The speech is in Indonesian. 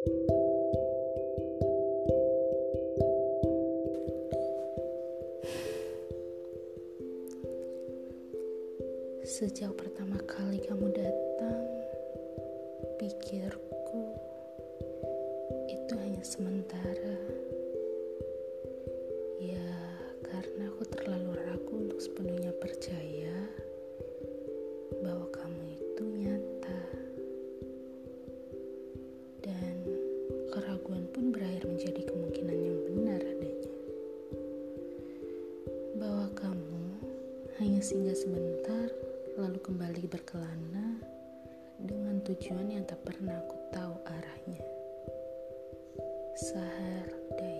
Sejak pertama kali kamu datang, pikirku itu hanya sementara. Keraguan pun berakhir menjadi kemungkinan yang benar adanya. Bahwa kamu hanya singgah sebentar lalu kembali berkelana dengan tujuan yang tak pernah aku tahu arahnya. Sahar Daya